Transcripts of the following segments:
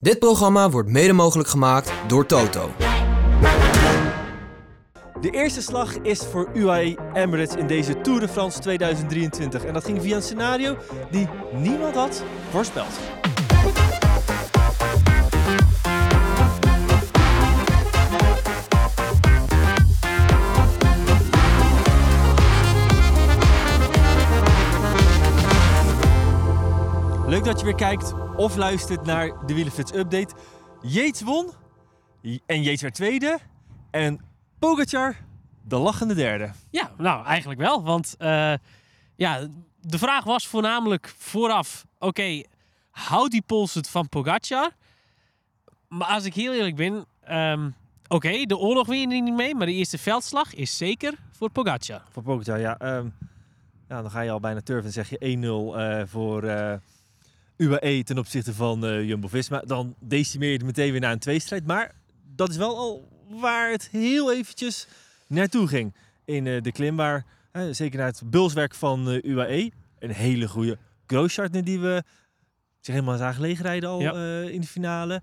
Dit programma wordt mede mogelijk gemaakt door Toto. De eerste slag is voor UAE Emirates in deze Tour de France 2023. En dat ging via een scenario die niemand had voorspeld. Leuk dat je weer kijkt of luistert naar de Wielenflits Update. Yates won en Yates werd tweede. En Pogacar de lachende derde. Ja, nou eigenlijk wel. Want uh, ja, de vraag was voornamelijk vooraf: oké, okay, houdt die pols het van Pogacar? Maar als ik heel eerlijk ben, um, oké, okay, de oorlog win je niet mee, maar de eerste veldslag is zeker voor Pogacar. Voor Pogacar, ja. Um, ja dan ga je al bijna turven en zeg je 1-0 uh, voor uh, UAE ten opzichte van uh, Jumbo-Visma. Dan decimeer je het meteen weer naar een tweestrijd. Maar dat is wel al waar het heel eventjes naartoe ging in uh, de klim. Waar, uh, zeker naar het bulswerk van uh, UAE. Een hele goede Grooschartner die we zich helemaal zagen leegrijden al ja. in de finale.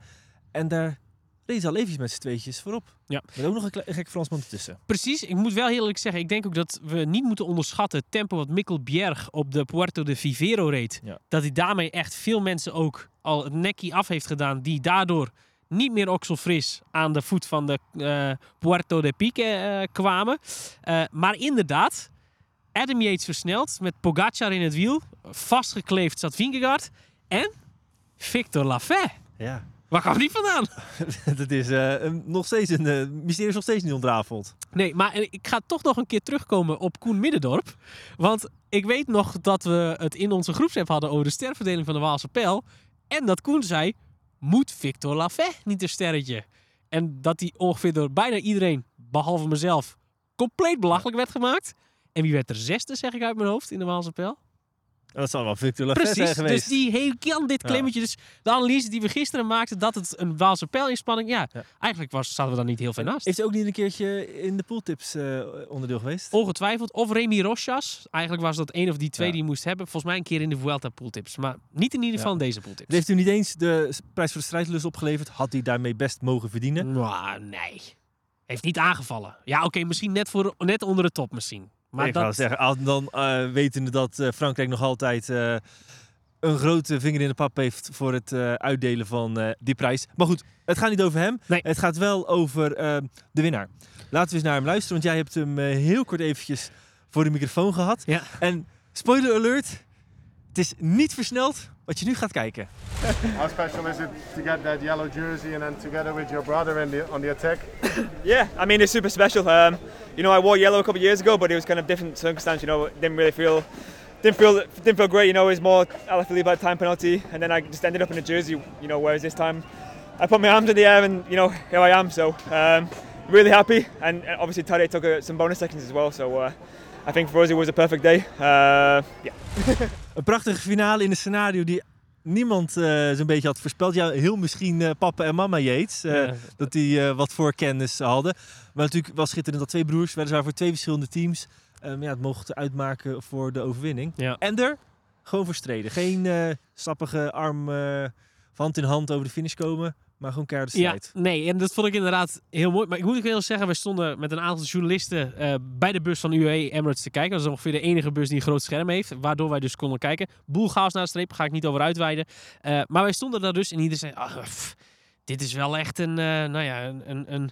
En daar ze al eventjes met z'n tweetjes voorop. Ja. Met ook nog een, gek Fransman ertussen. Precies. Ik moet wel heel eerlijk zeggen, ik denk ook dat we niet moeten onderschatten het tempo wat Mikkel Bjerg op de Puerto de Vivero reed. Ja. Dat hij daarmee echt veel mensen ook al het nekkie af heeft gedaan die daardoor niet meer okselfris aan de voet van de uh, Puerto de Pique uh, kwamen. Uh, maar inderdaad, Adam Yates versneld met Pogacar in het wiel. Vastgekleefd zat Vingegaard. En Victor Lafay. Ja. Waar kwam die vandaan? dat is nog steeds een mysterie is nog steeds niet ontrafeld. Nee, maar ik ga toch nog een keer terugkomen op Koen Middendorp. Want ik weet nog dat we het in onze groepsapp hadden over de sterverdeling van de Waalse Pijl. En dat Koen zei, moet Victor Lafay niet een sterretje? En dat hij ongeveer door bijna iedereen, behalve mezelf, compleet belachelijk werd gemaakt. En wie werd er zesde, zeg ik uit mijn hoofd, in de Waalse Pijl? Dat zal wel Victor zijn geweest. dus die heel kan dit klimmetje. Ja. Dus de analyse die we gisteren maakten, dat het een Waalse pijlinspanning, ja, ja, eigenlijk was, zaten we dan niet heel ver naast. Heeft hij ook niet een keertje in de pooltips uh, onderdeel geweest? Ongetwijfeld. Of Remy Rochas. Eigenlijk was dat één of die twee ja. die je moest hebben. Volgens mij een keer in de Vuelta pooltips. Maar niet in ieder geval in deze pooltips. Heeft u niet eens de prijs voor de strijdlust opgeleverd? Had hij daarmee best mogen verdienen? Nou, nee. Heeft niet aangevallen. Ja, oké, okay, misschien net, voor, net onder de top misschien. Maar ik dat... wou zeggen, dan uh, wetende dat uh, Frankrijk nog altijd uh, een grote vinger in de pap heeft voor het uitdelen van die prijs. Maar goed, het gaat niet over hem. Nee. Het gaat wel over de winnaar. Laten we eens naar hem luisteren, want jij hebt hem heel kort eventjes voor de microfoon gehad. Ja. En spoiler alert, het is niet versneld wat je nu gaat kijken. How special is it to get that yellow jersey and then together with your brother in the, on the attack? yeah, I mean it's super special. Um, you know, I wore yellow a couple of years ago, but it was kind of different circumstance. You know, didn't really feel, didn't feel, didn't feel great. You know, it was more I left to leave by time penalty, and then I just ended up in a jersey. You know, whereas this time, I put my arms in the air, and you know, here I am. So um, really happy, and obviously Tadej took uh, some bonus seconds as well. So. Uh, I think for us it was a perfect day. Uh, yeah. een prachtige finale in een scenario die niemand uh, zo'n beetje had voorspeld. Ja, heel misschien uh, papa en mama Yates. Ja. Dat die wat voorkennis hadden. Maar natuurlijk was schitterend dat twee broers, weliswaar voor twee verschillende teams, um, ja, het mochten uitmaken voor de overwinning. Ja. En er gewoon voor streden. Geen sappige arm hand in hand over de finish komen. Maar gewoon keihard strijd. Ja, nee, en dat vond ik inderdaad heel mooi. Maar ik moet ook wel zeggen, we stonden met een aantal journalisten uh, bij de bus van UAE Emirates te kijken. Dat is ongeveer de enige bus die een groot scherm heeft, waardoor wij dus konden kijken. Boel chaos naar de streep, ga ik niet over uitweiden. Uh, maar wij stonden daar dus en iedereen zei, pff, dit is wel echt een, uh, nou ja, een... een, een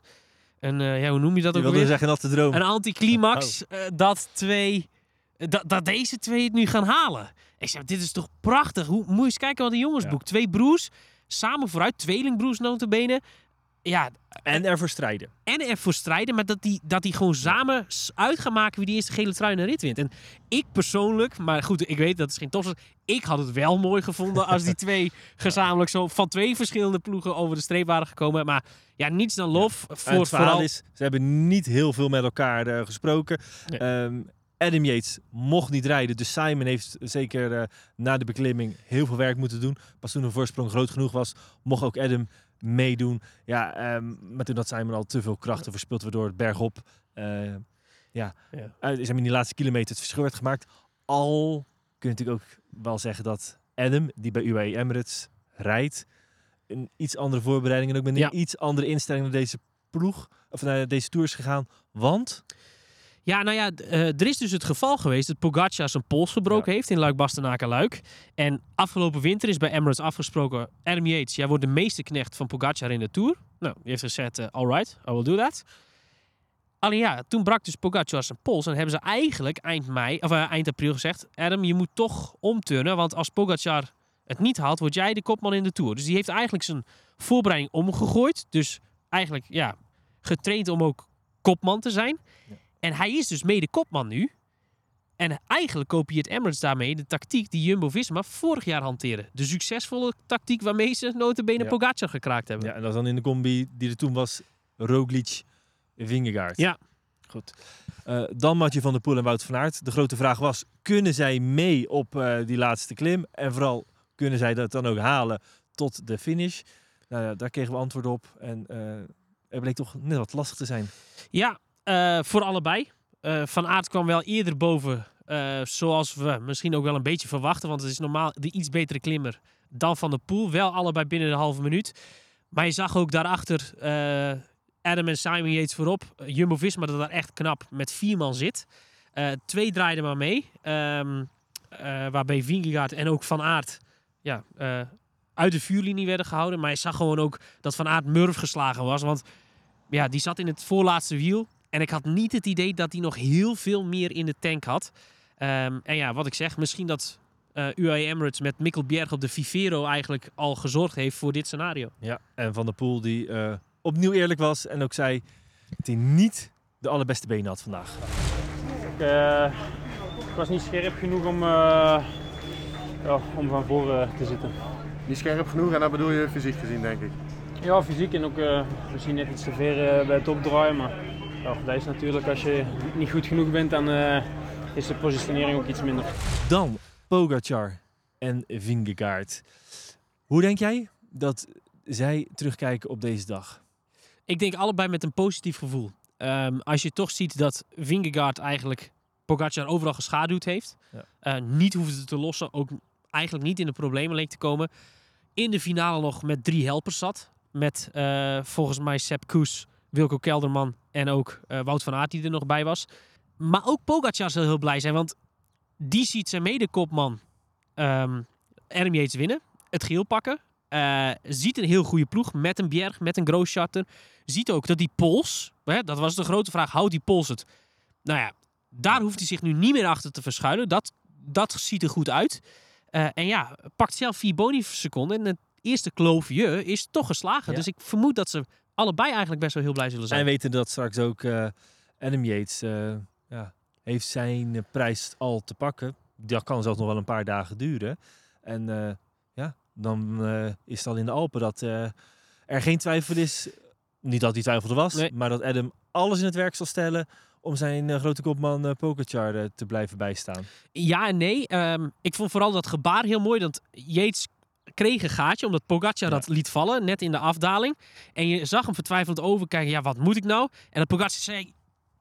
een, ja, hoe noem je dat je ook wilde weer? zeggen dat de droom. Een anticlimax oh. dat twee, dat, dat deze twee het nu gaan halen. Ik zei, dit is toch prachtig. Hoe moet je eens kijken wat een jongensboek. Ja. Twee broers, samen vooruit, tweelingbroers notabene. ja, En ervoor strijden. en ervoor strijden, maar dat die, dat die gewoon samen uit gaan maken wie die eerste gele trui de rit wint. En ik persoonlijk, maar goed, ik weet dat is geen topsport. Ik had het wel mooi gevonden als die twee gezamenlijk zo van twee verschillende ploegen over de streep waren gekomen. Maar ja, niets dan lof voor het verhaal vooral... is, ze hebben niet heel veel met elkaar eh, gesproken. Nee. Ehm, Adam Yates mocht niet rijden, dus Simon heeft zeker eh, na de beklimming heel veel werk moeten doen. Pas toen de voorsprong groot genoeg was, mocht ook Adam meedoen. Ja, ehm, maar toen had Simon al te veel krachten verspild, waardoor het bergop, eh ja, Ja. maar in die laatste kilometer het verschil werd gemaakt. Al kun je natuurlijk ook wel zeggen dat Adam, die bij UAE Emirates rijdt, een iets andere voorbereiding en ook met een Ja. iets andere instelling naar deze ploeg, of naar deze tour is gegaan. Want Ja, nou ja, eh, er is dus het geval geweest dat Pogacar zijn pols gebroken heeft in luik bastenaken luik En afgelopen winter is bij Emirates afgesproken... Adam Yates, jij wordt de meeste knecht van Pogacar in de Tour. Nou, die heeft gezegd, eh, all right, I will do that. Alleen ja, toen brak dus Pogacar zijn pols. En hebben ze eigenlijk eind mei, of eh, eind april gezegd... Adam, je moet toch omturnen, want als Pogacar het niet haalt... word jij de kopman in de Tour. Dus die heeft eigenlijk zijn voorbereiding omgegooid. Dus eigenlijk, ja, getraind om ook kopman te zijn. En hij is dus mede kopman nu. En eigenlijk kopieert Emirates daarmee de tactiek die Jumbo-Visma vorig jaar hanteerde. De succesvolle tactiek waarmee ze notabene Ja. Pogacar gekraakt hebben. ja, en dat is dan in de combi die er toen was, Roglic, Vingegaard. Ja. Goed. Eh, dan Matje van der Poel en Wout van Aert. De grote vraag was, kunnen zij mee op eh, die laatste klim? En vooral, kunnen zij dat dan ook halen tot de finish? Nou ja, daar kregen we antwoord op. En eh het bleek toch net wat lastig te zijn. Ja, eh, voor allebei. Eh, van Aert kwam wel eerder boven, eh, zoals we misschien ook wel een beetje verwachten. Want het is normaal de iets betere klimmer dan Van der Poel. Wel allebei binnen de halve minuut. Maar je zag ook daarachter Adam en Simon Yates voorop. Jumbo-Visma dat daar echt knap met vier man zit. Twee draaiden maar mee. Eh, waarbij Vingegaard en ook Van Aert ja, uit de vuurlinie werden gehouden. Maar je zag gewoon ook dat Van Aert murf geslagen was. Want ja, die zat in het voorlaatste wiel. En ik had niet het idee dat hij nog heel veel meer in de tank had. Ehm, en ja, wat ik zeg, misschien dat eh UAE Emirates met Mikkel Bjerg op de Vivero eigenlijk al gezorgd heeft voor dit scenario. Ja. En Van der Poel die eh, opnieuw eerlijk was en ook zei dat hij niet de allerbeste benen had vandaag. Ik, eh, ik was niet scherp genoeg om, eh, ja, om van voren te zitten. Niet scherp genoeg en dat bedoel je fysiek gezien, denk ik. Ja, fysiek en ook eh, misschien net iets te ver bij het opdraaien. Maar ja, dat is natuurlijk als je niet goed genoeg bent, dan eh, is de positionering ook iets minder. Dan Pogacar en Vingegaard. Hoe denk jij dat zij terugkijken op deze dag? Ik denk allebei met een positief gevoel. Ehm, als je toch ziet dat Vingegaard eigenlijk Pogacar overal geschaduwd heeft. Ja. eh, niet hoefde te lossen. Ook eigenlijk niet in de problemen leek te komen. In de finale nog met drie helpers zat. Met eh, volgens mij Sepp Koes, Wilco Kelderman en ook eh, Wout van Aert die er nog bij was. Maar ook Pogacar zal heel blij zijn. Want die ziet zijn medekopman Adam Yates winnen. Het geel pakken. Eh, ziet een heel goede ploeg met een Bjerg, met een Groosschatter. Ziet ook dat die Pols, hè, dat was de grote vraag, houdt die Pols het? Nou ja, daar hoeft hij zich nu niet meer achter te verschuilen. Dat, dat ziet er goed uit. Eh, en ja, pakt zelf vier bonusseconden. En het eerste kloofje is toch geslagen. Ja. Dus ik vermoed dat ze allebei eigenlijk best wel heel blij zullen zijn. En weten dat straks ook eh Adam Yates eh, ja, heeft zijn eh, prijs al te pakken. Dat kan zelfs nog wel een paar dagen duren. En ja, dan is het al in de Alpen dat er geen twijfel is. Niet dat die twijfel er was, Nee. maar dat Adam alles in het werk zal stellen om zijn grote kopman Pogacar eh, te blijven bijstaan. Ja en nee. Ehm, ik vond vooral dat gebaar heel mooi. Dat Yates kreeg een gaatje, omdat Pogacar dat liet vallen, net in de afdaling. En je zag hem vertwijfelend overkijken. Ja, wat moet ik nou? En dat Pogacar zei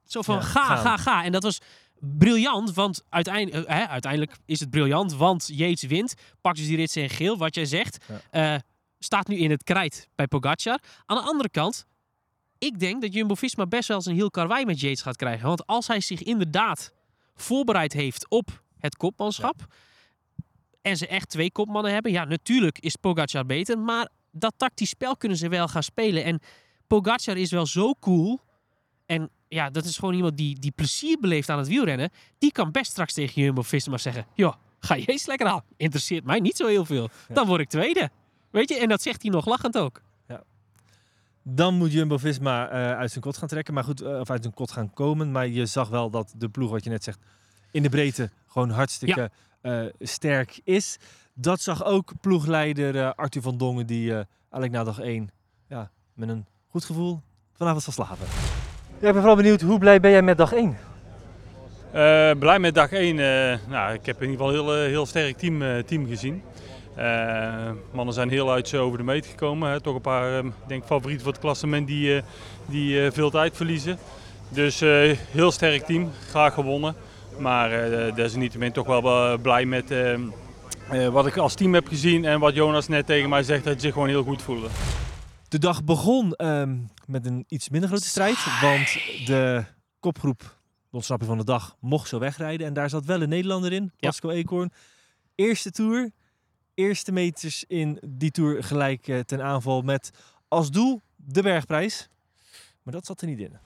zo van, ga, gaan. ga, ga. En dat was briljant, want uiteindelijk, hè, uiteindelijk is het briljant, want Yates wint. Pakt dus die rit in geel, wat jij zegt. Eh, staat nu in het krijt bij Pogacar. Aan de andere kant, ik denk dat Jumbo-Visma best wel eens een heel karwei met Yates gaat krijgen. Want als hij zich inderdaad voorbereid heeft op het kopmanschap... en ze echt twee kopmannen hebben... ja, natuurlijk is Pogacar beter... maar dat tactisch spel kunnen ze wel gaan spelen. En Pogacar is wel zo cool... en ja, dat is gewoon iemand die, die plezier beleeft aan het wielrennen... die kan best straks tegen Jumbo-Visma zeggen... joh, ga je eens lekker aan. Interesseert mij niet zo heel veel. Dan word ik tweede. Weet je, en dat zegt hij nog lachend ook. Dan moet Jumbo-Visma eh, uit zijn kot gaan trekken. Maar goed, eh, of uit zijn kot gaan komen. Maar je zag wel dat de ploeg, wat je net zegt, in de breedte gewoon hartstikke eh, sterk is. Dat zag ook ploegleider eh, Arthur van Dongen, die eh, eigenlijk na dag 1 ja, met een goed gevoel vanavond zal slapen. Ja, ik ben vooral benieuwd, hoe blij ben jij met dag 1? Eh, blij met dag 1. nou, ik heb in ieder geval een heel, eh, heel sterk team, eh, team gezien. Eh, mannen zijn heel uit over de meet gekomen. Hè. Toch een paar eh, ik denk favorieten voor het klassement die, eh, die eh, veel tijd verliezen. Dus eh, heel sterk team, graag gewonnen. Maar eh desalniettemin toch wel eh, blij met eh, eh, wat ik als team heb gezien. En wat Jonas net tegen mij zegt, dat hij zich gewoon heel goed voelde. De dag begon ehm, met een iets minder grote strijd. Want de kopgroep, de ontsnapping van de dag, mocht zo wegrijden. En daar zat wel een Nederlander in, Pasco Eekhoorn. Eerste tour, eerste meters in die tour gelijk eh, ten aanval met als doel de bergprijs. Maar dat zat er niet in.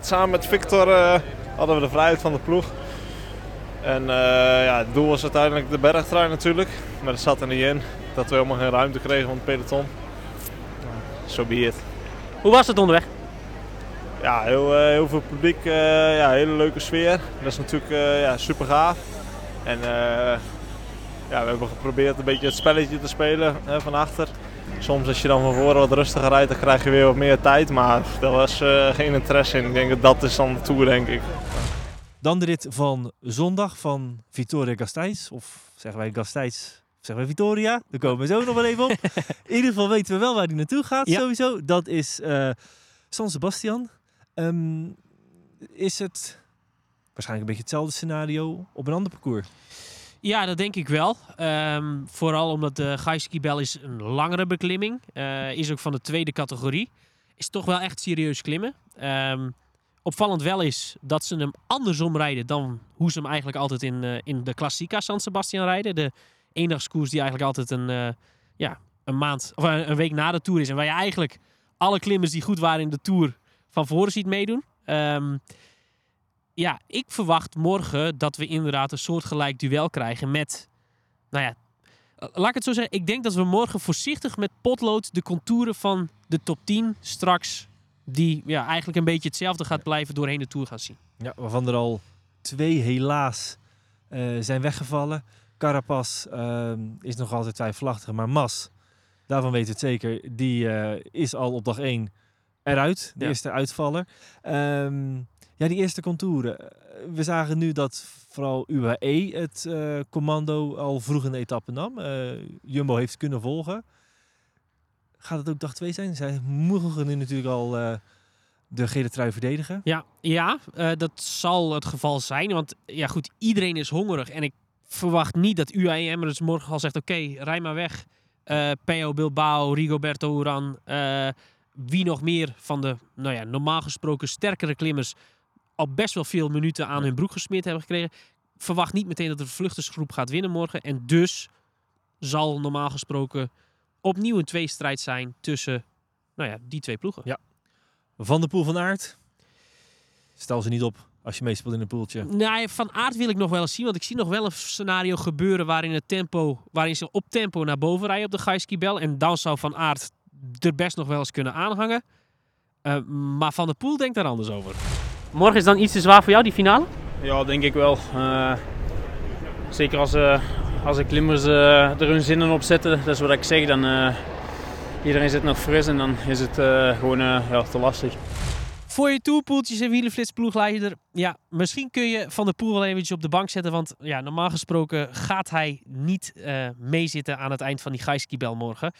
Samen met Victor eh, hadden we de vrijheid van de ploeg. En eh, ja, het doel was uiteindelijk de bergtrui natuurlijk. Maar dat zat er niet in. Dat we helemaal geen ruimte kregen van het peloton. Zo so be it. Hoe was het onderweg? Ja, heel, eh, heel veel publiek. eh, ja, hele leuke sfeer. Dat is natuurlijk ja, super gaaf. En ja, we hebben geprobeerd een beetje het spelletje te spelen hè, van achter. Soms als je dan van voren wat rustiger rijdt, dan krijg je weer wat meer tijd. Maar daar was eh, geen interesse in. Ik denk dat dat is dan de Tour, denk ik. Dan de rit van zondag van Vittoria Gasteiz. Of zeggen wij Gasteiz, of zeggen wij Vittoria. Daar komen we zo nog wel even op. In ieder geval weten we wel waar hij naartoe gaat Ja. sowieso. Dat is eh, San Sebastian. Ehm, is het waarschijnlijk een beetje hetzelfde scenario op een ander parcours? Ja, dat denk ik wel. Ehm, vooral omdat de Gaiski-bel is een langere beklimming. Eh, is ook van de tweede categorie. Is toch wel echt serieus klimmen. Ehm, opvallend wel is dat ze hem andersom rijden dan hoe ze hem eigenlijk altijd in, eh, in de Klassica San Sebastian rijden. De eendagskoers die eigenlijk altijd een, eh, ja, een maand of een, een week na de Tour is. En waar je eigenlijk alle klimmers die goed waren in de Tour van voren ziet meedoen. Ehm, ja, ik verwacht morgen dat we inderdaad een soortgelijk duel krijgen met, nou ja, laat ik het zo zeggen. Ik denk dat we morgen voorzichtig met potlood de contouren van de top 10 straks, die ja, eigenlijk een beetje hetzelfde gaat blijven doorheen de Tour gaan zien. Ja, waarvan er al twee helaas eh, zijn weggevallen. Carapaz ehm, is nog altijd twijfelachtig, maar Mas, daarvan weten we het zeker, die eh, is al op dag 1 eruit. De Ja. eerste uitvaller. Ehm, ja, die eerste contouren. Eh, We zagen nu dat vooral UAE het eh, commando al vroeg in de etappe nam. Eh, Jumbo heeft kunnen volgen. Gaat het ook dag 2 zijn? Zij mogen nu natuurlijk al de gele trui verdedigen. Ja, ja dat zal het geval zijn. Want ja, goed, iedereen is hongerig. En ik verwacht niet dat UAE Emirates morgen al zegt: oké, rij maar weg. Eh Peo Bilbao, Rigoberto Uran. wie nog meer van de, nou ja, normaal gesproken sterkere klimmers. Al best wel veel minuten aan hun broek gesmeerd hebben gekregen. Verwacht niet meteen dat de vluchtersgroep gaat winnen morgen. En dus zal normaal gesproken opnieuw een tweestrijd zijn tussen nou ja, die twee ploegen. Ja. Van de Poel van Aert. Stel ze niet op als je meespeelt in een poeltje. Nou, van aard wil ik nog wel eens zien. Want ik zie nog wel een scenario gebeuren waarin, het tempo, waarin ze op tempo naar boven rijden op de Gaiski-bel. En dan zou Van Aert er best nog wel eens kunnen aanhangen. Eh, maar Van der Poel denkt daar anders over. Morgen is dan iets te zwaar voor jou, die finale? Ja, denk ik wel. Eh, zeker als, eh, als de klimmers eh, er hun zinnen op zetten, dat is wat ik zeg, dan uh, iedereen zit nog fris en dan is het uh, gewoon uh, ja, te lastig. Voor je toerpoeltjes en wielenflitsploegleider, ja, misschien kun je Van der Poel wel eventjes op de bank zetten. Want ja, normaal gesproken gaat hij niet uh, meezitten aan het eind van die Gaiski-bel morgen.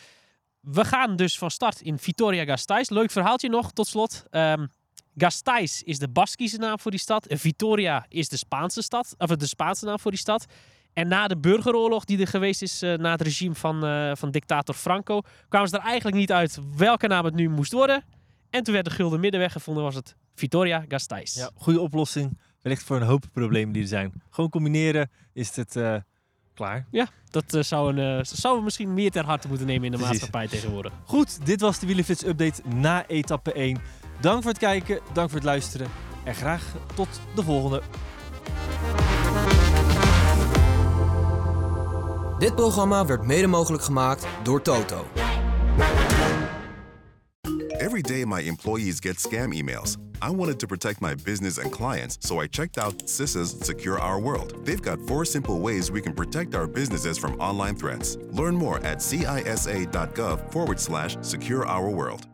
We gaan dus van start in Vitoria Gasteiz. Leuk verhaaltje nog, tot slot. Um, Gasteiz is de Baskische naam voor die stad. Vitoria is de Spaanse stad, of de Spaanse naam voor die stad. En na de burgeroorlog die er geweest is uh, na het regime van, uh, van dictator Franco, kwamen ze er eigenlijk niet uit welke naam het nu moest worden. En toen werd de gulden middenweg gevonden, was het Vitoria Gasteiz. Ja, goede oplossing. Wellicht voor een hoop problemen die er zijn. Gewoon combineren is het uh, klaar. Ja, dat zou, een, uh, zou we misschien meer ter harte moeten nemen in de Precies. maatschappij tegenwoordig. Goed, dit was de Wielenflits update na etappe 1. Dank voor het kijken, dank voor het luisteren en graag tot de volgende. Dit programma werd mede mogelijk gemaakt door Toto. Every day, my employees get scam emails. I wanted to protect my business and clients, so I checked out CISA's Secure Our World. They've got four simple ways we can protect our businesses from online threats. Learn more at cisa.gov forward slash secure our world.